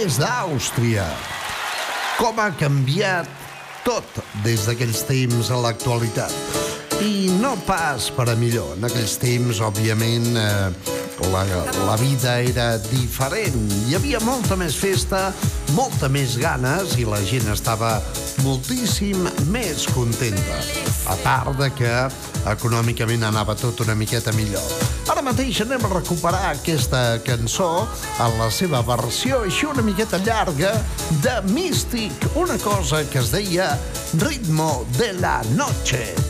Des d'Àustria. Com ha canviat tot des d'aquells temps a l'actualitat. I no pas per a millor. En aquells temps, òbviament, eh, la, la vida era diferent. Hi havia molta més festa, molta més ganes i la gent estava moltíssim més contenta. A part de que econòmicament anava tot una miqueta millor. Ara mateix anem a recuperar aquesta cançó en la seva versió així una miqueta llarga de Místic, una cosa que es deia Ritmo de la Noche.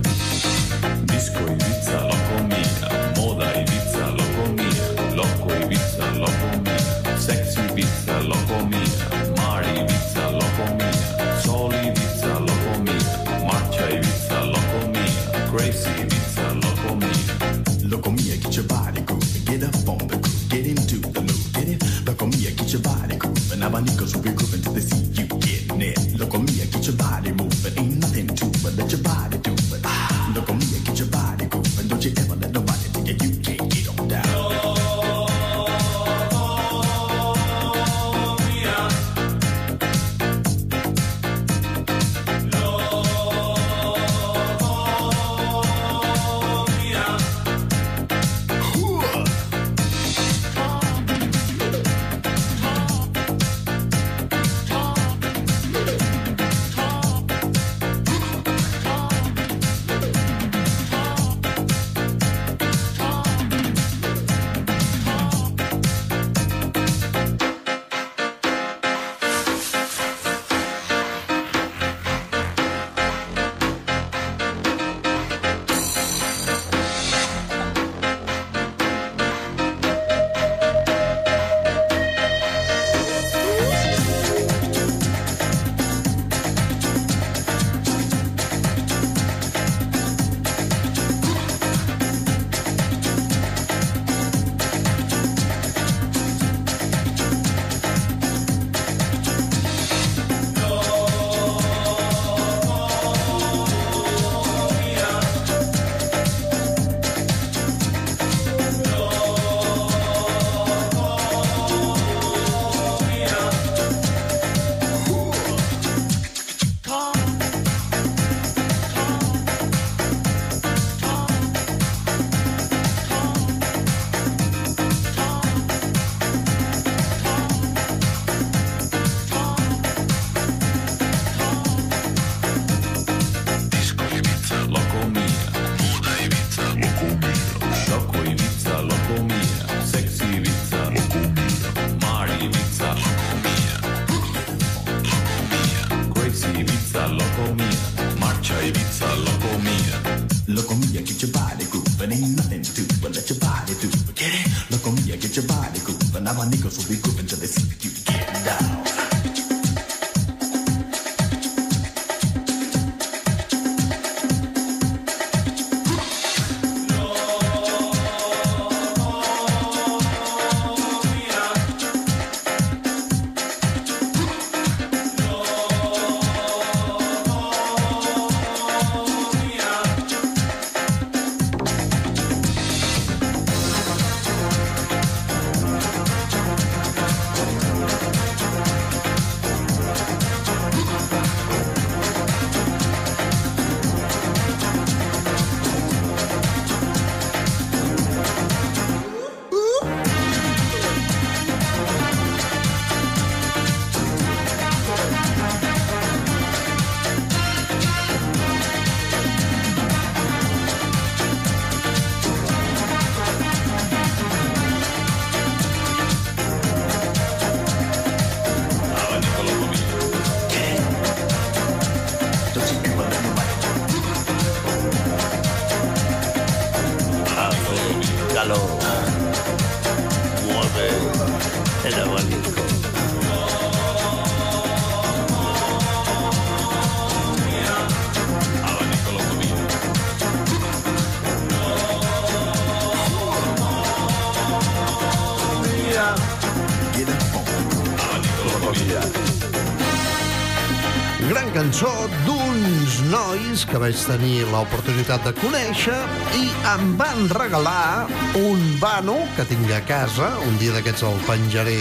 Vaig tenir l'oportunitat de conèixer i em van regalar un vano que tinc a casa. Un dia d'aquests el penjaré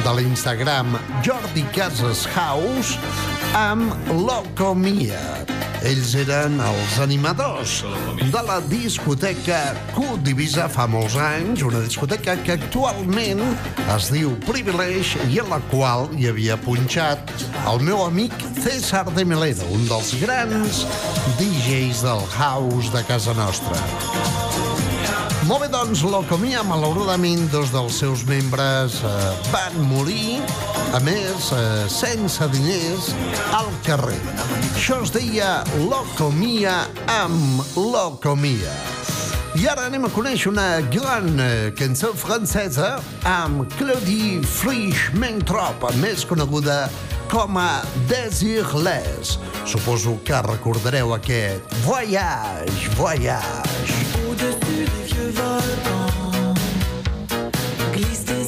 de l'Instagram Jordi Casas House amb Locomia. Ells eren els animadors de la discoteca Q Divisa fa molts anys, una discoteca que actualment es diu Privilege i en la qual hi havia punxat el meu amic César de Melero, un dels grans DJs del house de casa nostra. Molt bé, doncs, Locomia, malauradament, dos dels seus membres eh, van morir, a més, eh, sense diners, al carrer. Això es deia Locomia amb Locomia. I ara anem a conèixer una gran eh, cançó francesa amb Claudie Frisch-Mentrop, més coneguda com a Desirless. Suposo que recordareu aquest Voyage, Voyage. Au-dessus des vieux volcans, glisse des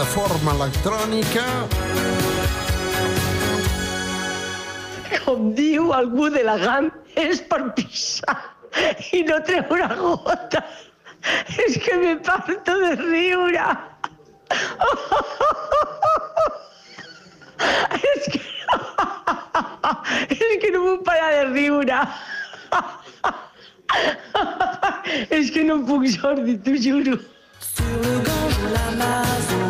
de forma electrònica. com diu algú de la GAM, és per pixar i no treu una gota. És que me parto de riure. És que, és que no puc parar de riure. És que no puc, Jordi, t'ho juro. Sur le Gange ou l'Amazon,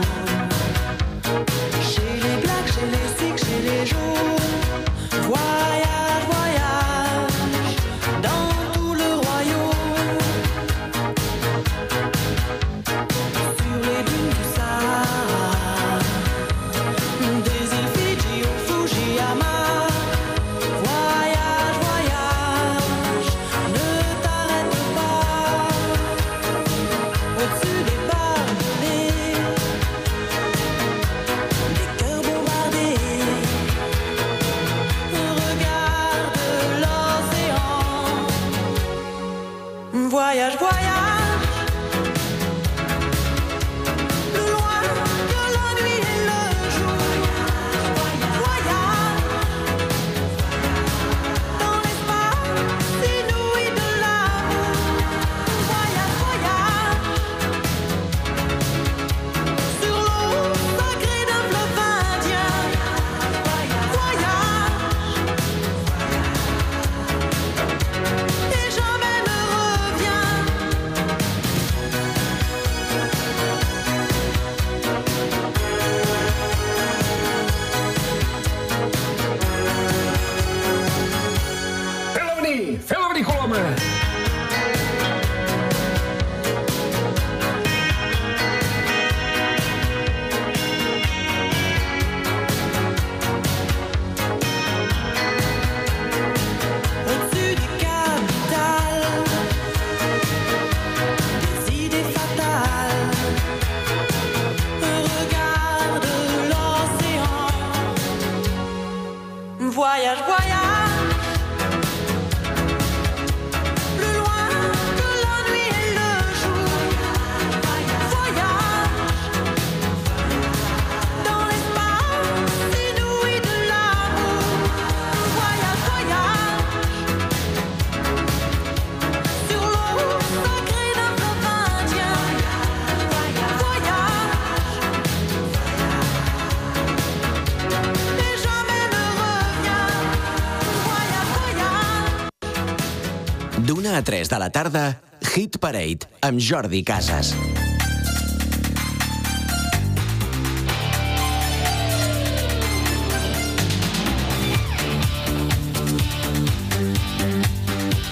de la tarda, Hit Parade, amb Jordi Casas.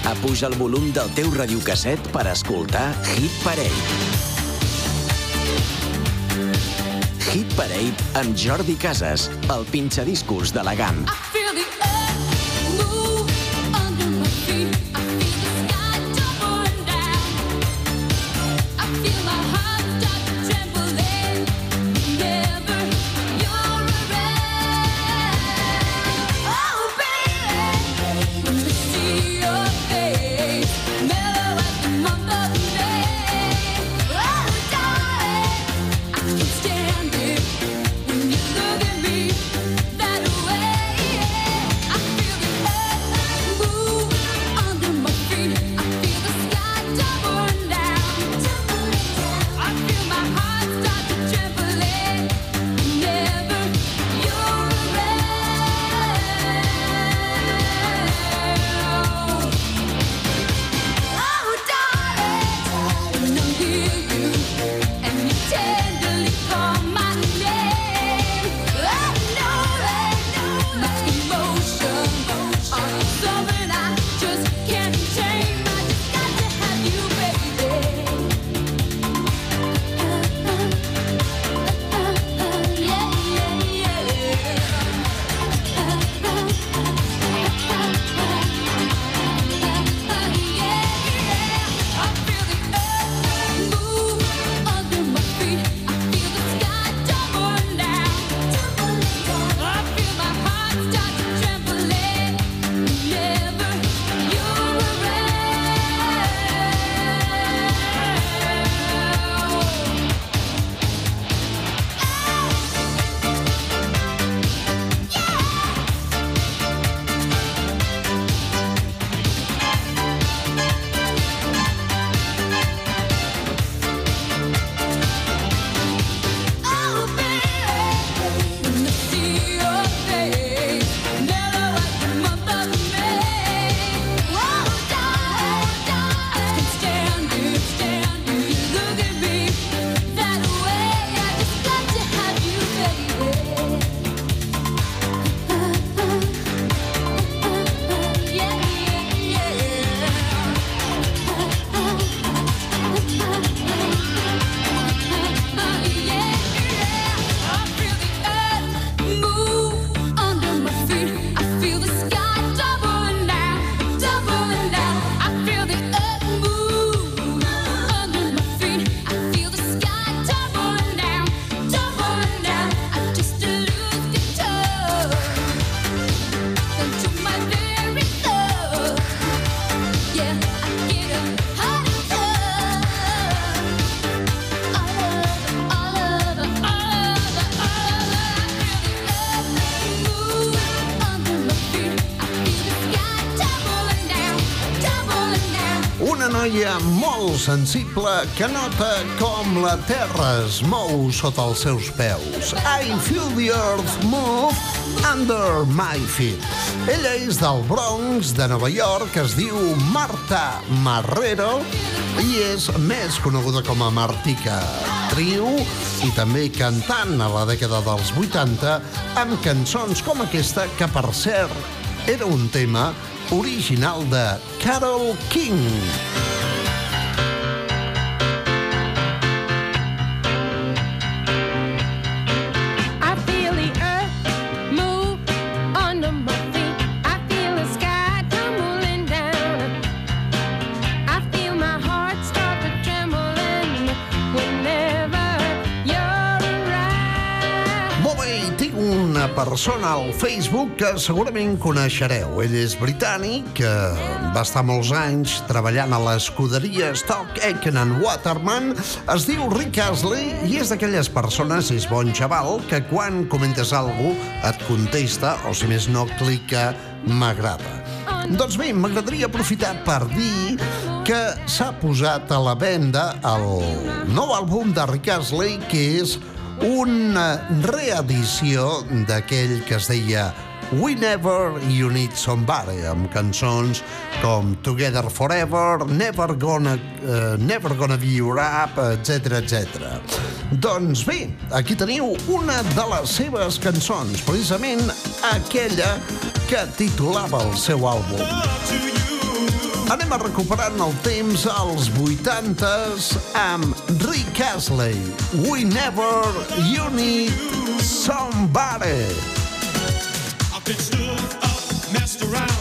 Apuja el volum del teu radiocasset per escoltar Hit Parade. Hit Parade amb Jordi Casas, el pinxadiscos de la GAM. feel noia molt sensible que nota com la terra es mou sota els seus peus. I feel the earth move under my feet. Ella és del Bronx, de Nova York, es diu Marta Marrero i és més coneguda com a Martica. Trio i també cantant a la dècada dels 80 amb cançons com aquesta que, per cert, era un tema original de Carol King. Persona al Facebook que segurament coneixereu. Ell és britànic, que va estar molts anys treballant a l'escuderia Stock Aitken and Waterman. Es diu Rick Astley i és d'aquelles persones, és bon xaval, que quan comentes alguna cosa et contesta, o si més no, clica m'agrada. Doncs bé, m'agradaria aprofitar per dir que s'ha posat a la venda el nou àlbum de Rick Astley, que és una reedició d'aquell que es deia Whenever You Need Somebody, amb cançons com Together Forever, Never Gonna, uh, Never Gonna Be Your Up, etc etc. Doncs bé, aquí teniu una de les seves cançons, precisament aquella que titulava el seu àlbum. Anem a recuperant el temps als 80s amb Rick Astley. Whenever you need somebody. I've been stood up, messed around,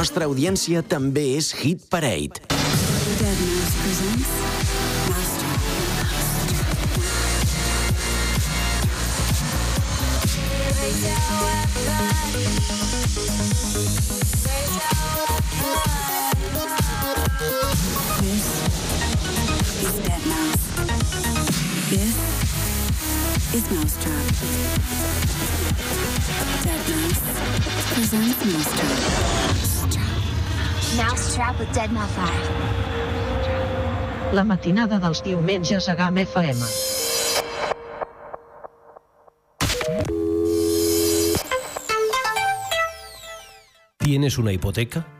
nostra audiència també és Hit Parade. This is Mousetrap. Dead Mouse presents Mousetrap. La matinada dels diumenges a GAM FM. ¿Tienes una hipoteca?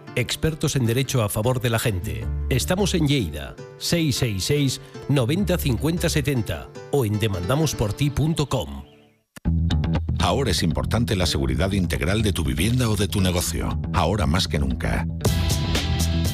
Expertos en derecho a favor de la gente. Estamos en Lleida, 666 90 50 70 o en demandamosporti.com. Ahora es importante la seguridad integral de tu vivienda o de tu negocio. Ahora más que nunca.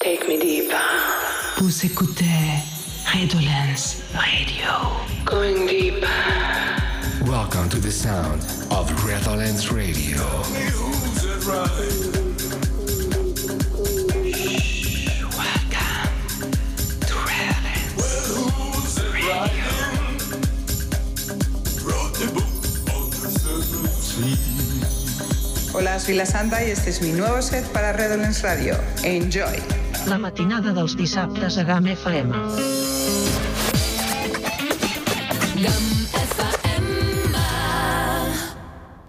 Take me deeper. Vous écoutez Redolence Radio. Going deeper. Welcome to the sound of Redolence Radio. Hola, soy La Santa y este es mi nuevo set para Redolence Radio. Enjoy. La matinada dels dissabtes a GAM FM.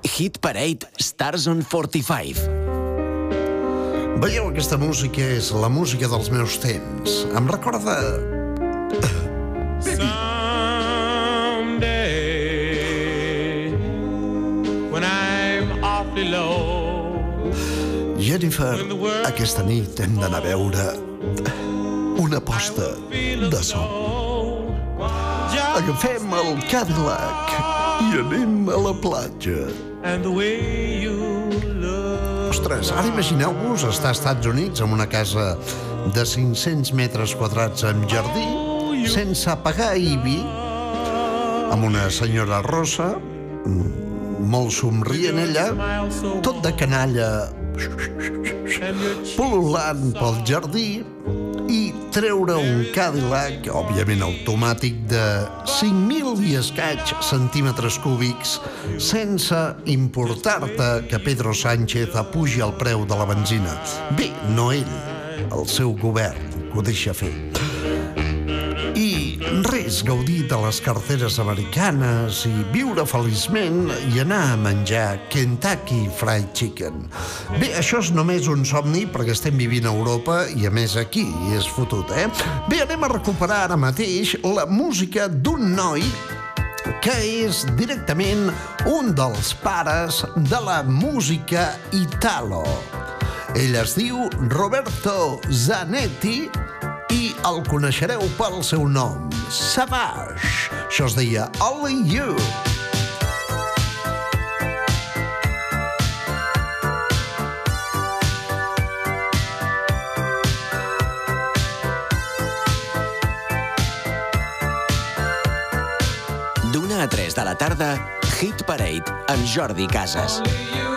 Hit Parade Stars on 45. Veieu, aquesta música és la música dels meus temps. Em recorda... Jennifer, aquesta nit hem d'anar a veure una posta de sol. Agafem el Cadillac i anem a la platja. Ostres, ara imagineu-vos estar als Estats Units en una casa de 500 metres quadrats amb jardí, sense pagar IBI, amb una senyora rossa, mm, molt somrient ella, tot de canalla, pol·lulant pel jardí, i treure un Cadillac, òbviament automàtic, de 5.000 i escaig centímetres cúbics, sense importar-te que Pedro Sánchez apugi el preu de la benzina. Bé, no ell, el seu govern, que ho deixa fer. I res, gaudir de les carteres americanes i viure feliçment i anar a menjar Kentucky Fried Chicken. Bé, això és només un somni perquè estem vivint a Europa i a més aquí és fotut, eh? Bé, anem a recuperar ara mateix la música d'un noi que és directament un dels pares de la música italo. Ell es diu Roberto Zanetti i el coneixereu pel seu nom, Savage. Això es deia Only You. D'una a 3 de la tarda, Hit Parade amb Jordi Casas. When I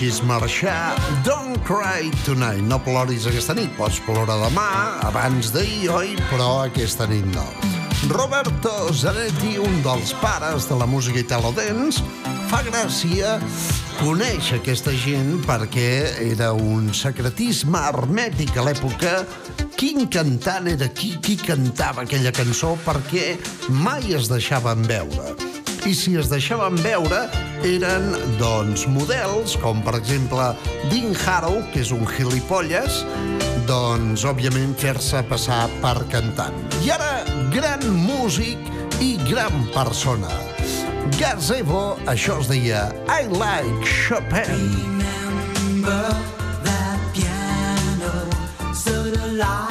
Deixis marxar. Don't cry tonight. No ploris aquesta nit. Pots plorar demà, abans d'ahir, oi? Però aquesta nit no. Roberto Zanetti, un dels pares de la música italo-dance, fa gràcia conèixer aquesta gent perquè era un secretisme hermètic a l'època quin cantant era qui, qui cantava aquella cançó perquè mai es deixaven veure i si es deixaven veure eren, doncs, models, com per exemple Dean Harrow, que és un gilipolles, doncs, òbviament, fer-se passar per cantant. I ara, gran músic i gran persona. Gazebo, això es deia I Like Chopin. Remember that piano, so delightful,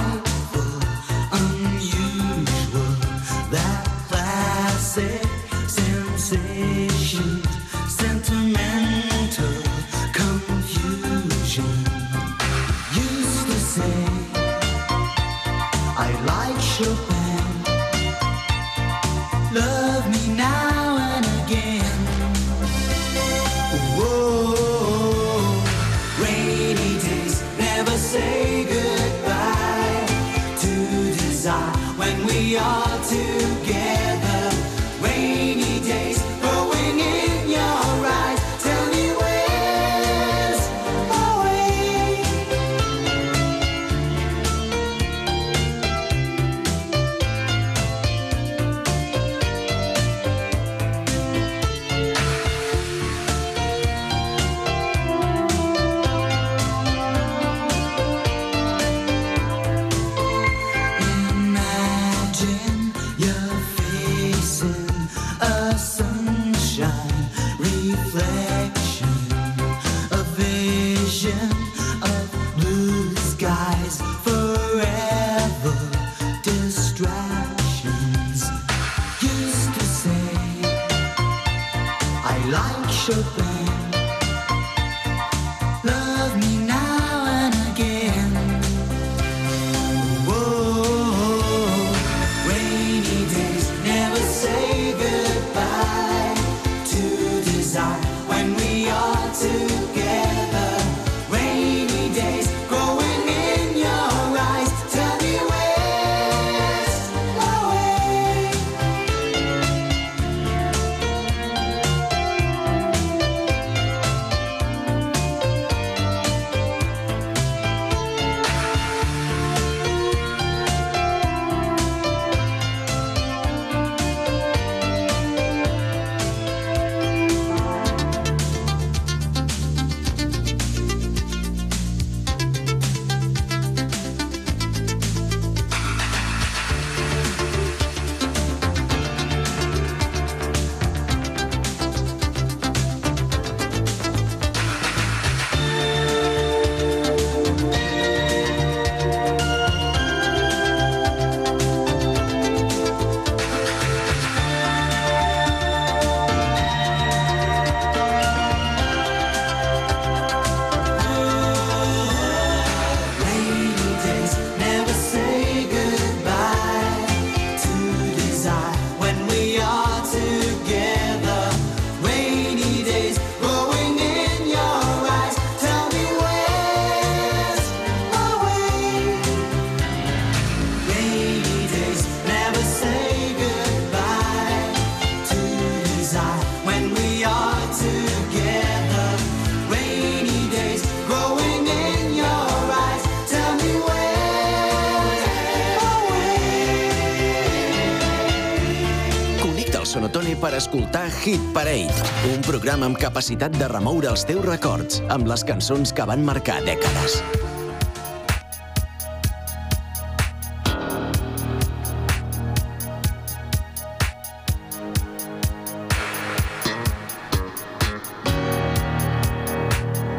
should escoltar Hit Parade, un programa amb capacitat de remoure els teus records amb les cançons que van marcar dècades.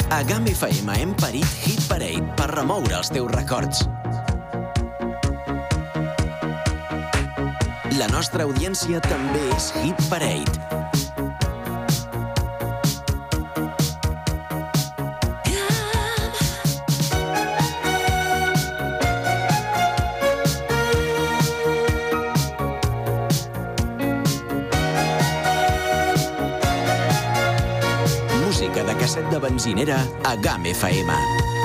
A GAM FM hem parit Hit Parade per remoure els teus records. nostra audiència també és Hit Parade. de casset de benzinera a GAM FM.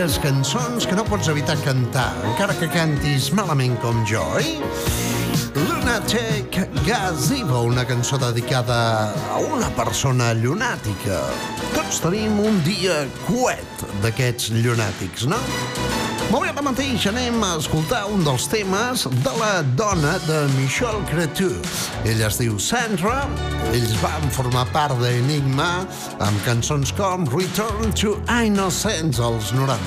D'aquelles cançons que no pots evitar cantar, encara que cantis malament com jo, oi? Lunatic Gazebo, una cançó dedicada a una persona llunàtica. Tots tenim un dia coet d'aquests llunàtics, no? Molt bé, ara mateix anem a escoltar un dels temes de la dona de Michel Cretu. Ella es diu Sandra, ells van formar part d'Enigma amb cançons com Return to Innocence als 90.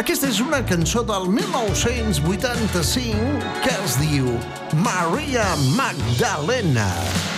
Aquesta és una cançó del 1985 que es diu Maria Magdalena. Ara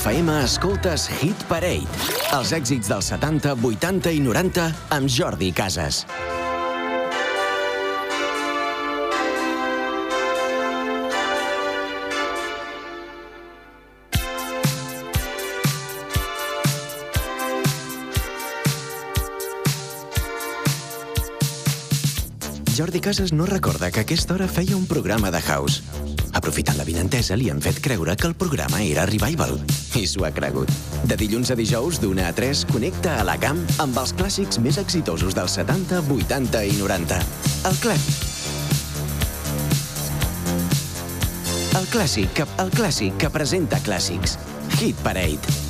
FM escoltes Hit Parade, els èxits dels 70, 80 i 90 amb Jordi Casas. Jordi Casas no recorda que a aquesta hora feia un programa de house. Aprofitant la vinentesa, li han fet creure que el programa era Revival. I s'ho ha cregut. De dilluns a dijous, d'una a 3, connecta a la GAM amb els clàssics més exitosos dels 70, 80 i 90. El clàssic. El clàssic el clàssic que presenta clàssics. Hit Parade.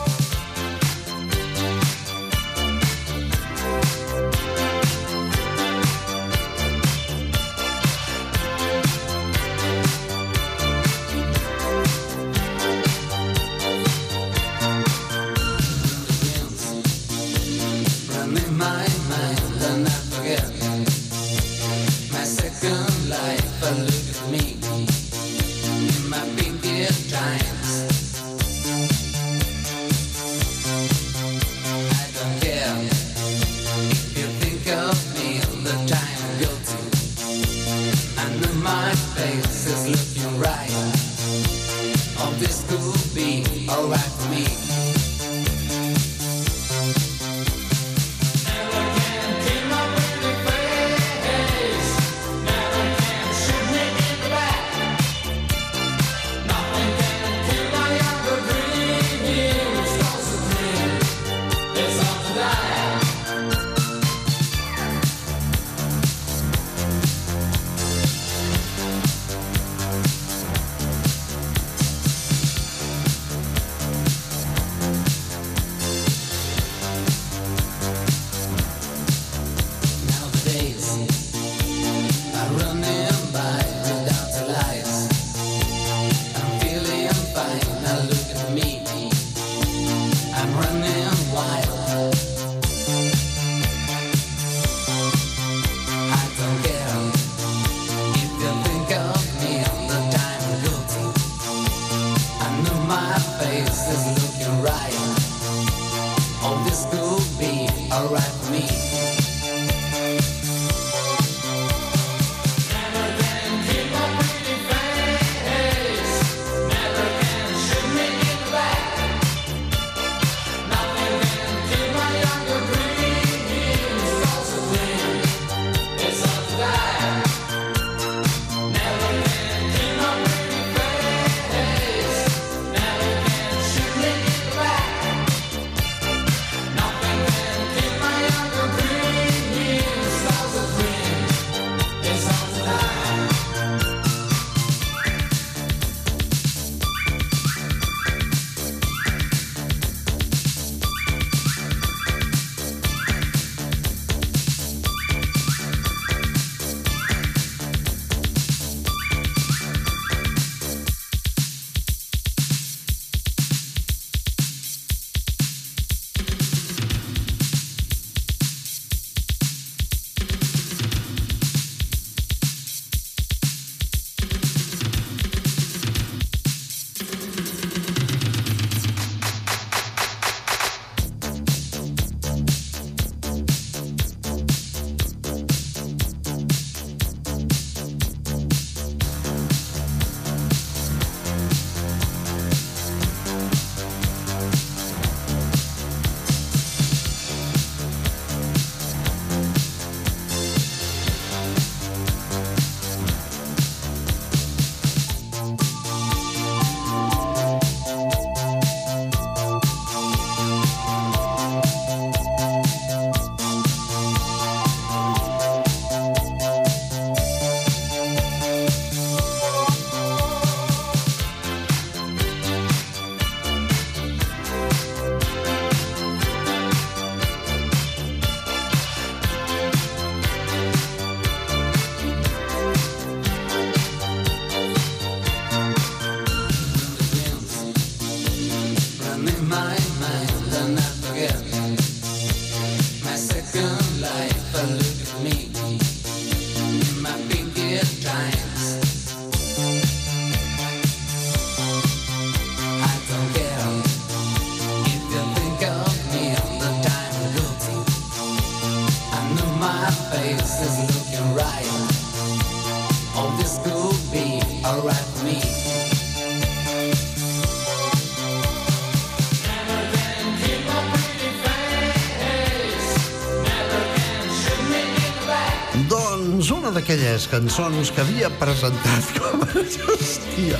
Una d'aquelles cançons que havia presentat com a, hòstia,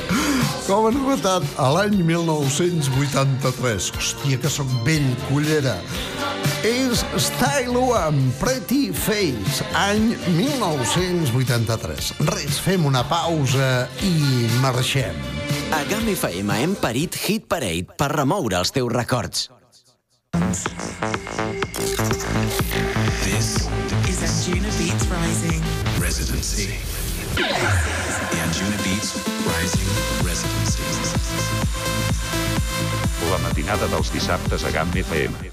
com a novetat a l'any 1983. Hòstia, que sóc vell, cullera. És Style amb Pretty Face, any 1983. Res, fem una pausa i marxem. A GAM FM hem parit Hit Parade per remoure els teus records. La matinada dels dissabtes a GAM FM.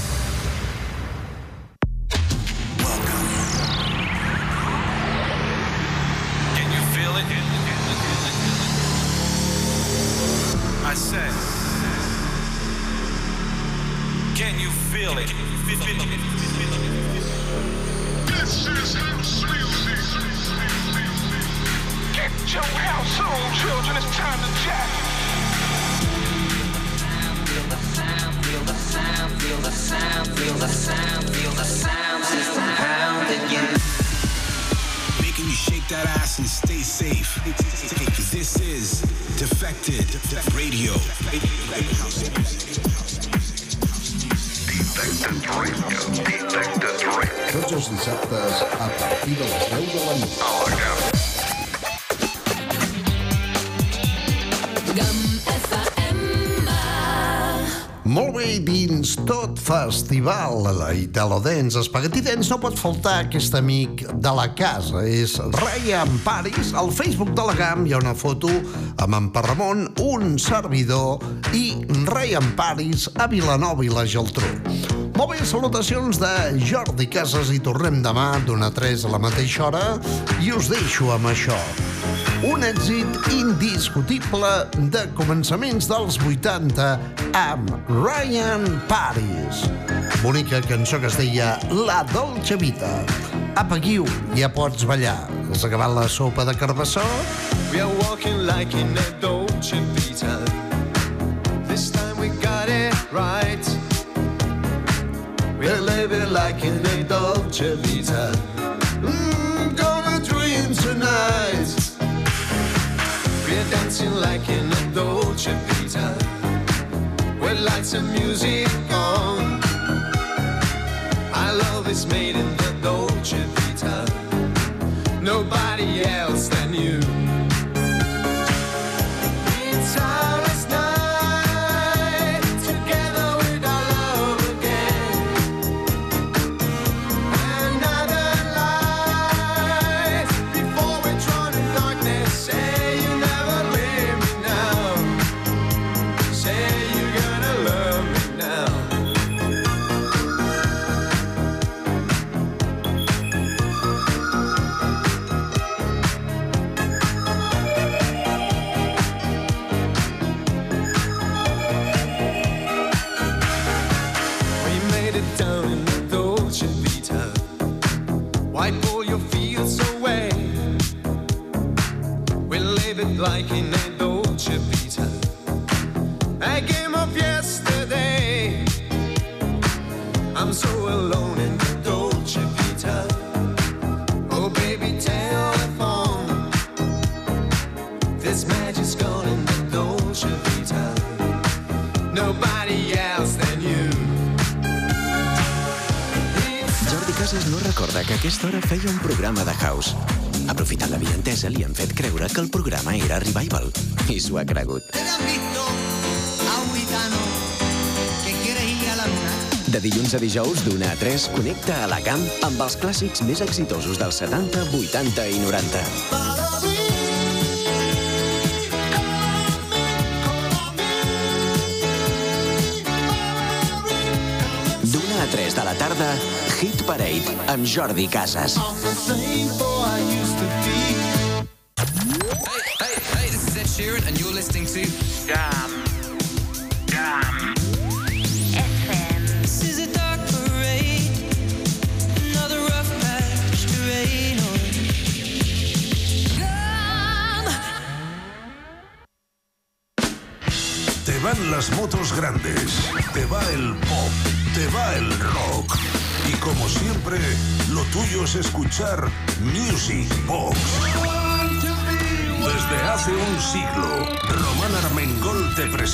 Bé, dins tot festival i Dance, Spaghetti Dance no pot faltar aquest amic de la casa. És Ryan Paris. Al Facebook de la GAM hi ha una foto amb en Parramon, un servidor, i Ryan Paris a Vilanova i la Geltrú. Molt bé, salutacions de Jordi Casas i tornem demà d'una a 3 a la mateixa hora i us deixo amb això. Un èxit indiscutible de començaments dels 80 amb Ryan Paris. Bonica cançó que es deia La Dolce Vita. Apa, Guiu, ja pots ballar. Has acabat la sopa de carbassó? We are walking like in a Dolce Vita. This time we got it right. We're living like in a Dolce Vita. Mm, We're dancing like in a Dolce Vita. With lights and music on. Our love is made in the Dolce Vita. Nobody else than you. Like in a s'ho ha cregut. De dilluns a dijous, d'una a 3, connecta a la camp amb els clàssics més exitosos dels 70, 80 i 90. D'una a 3 de la tarda, Hit Parade amb Jordi Casas. All the same boy I used to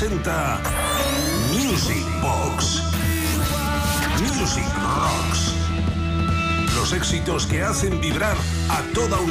Music Box. Music Rocks. Los éxitos que hacen vibrar a toda una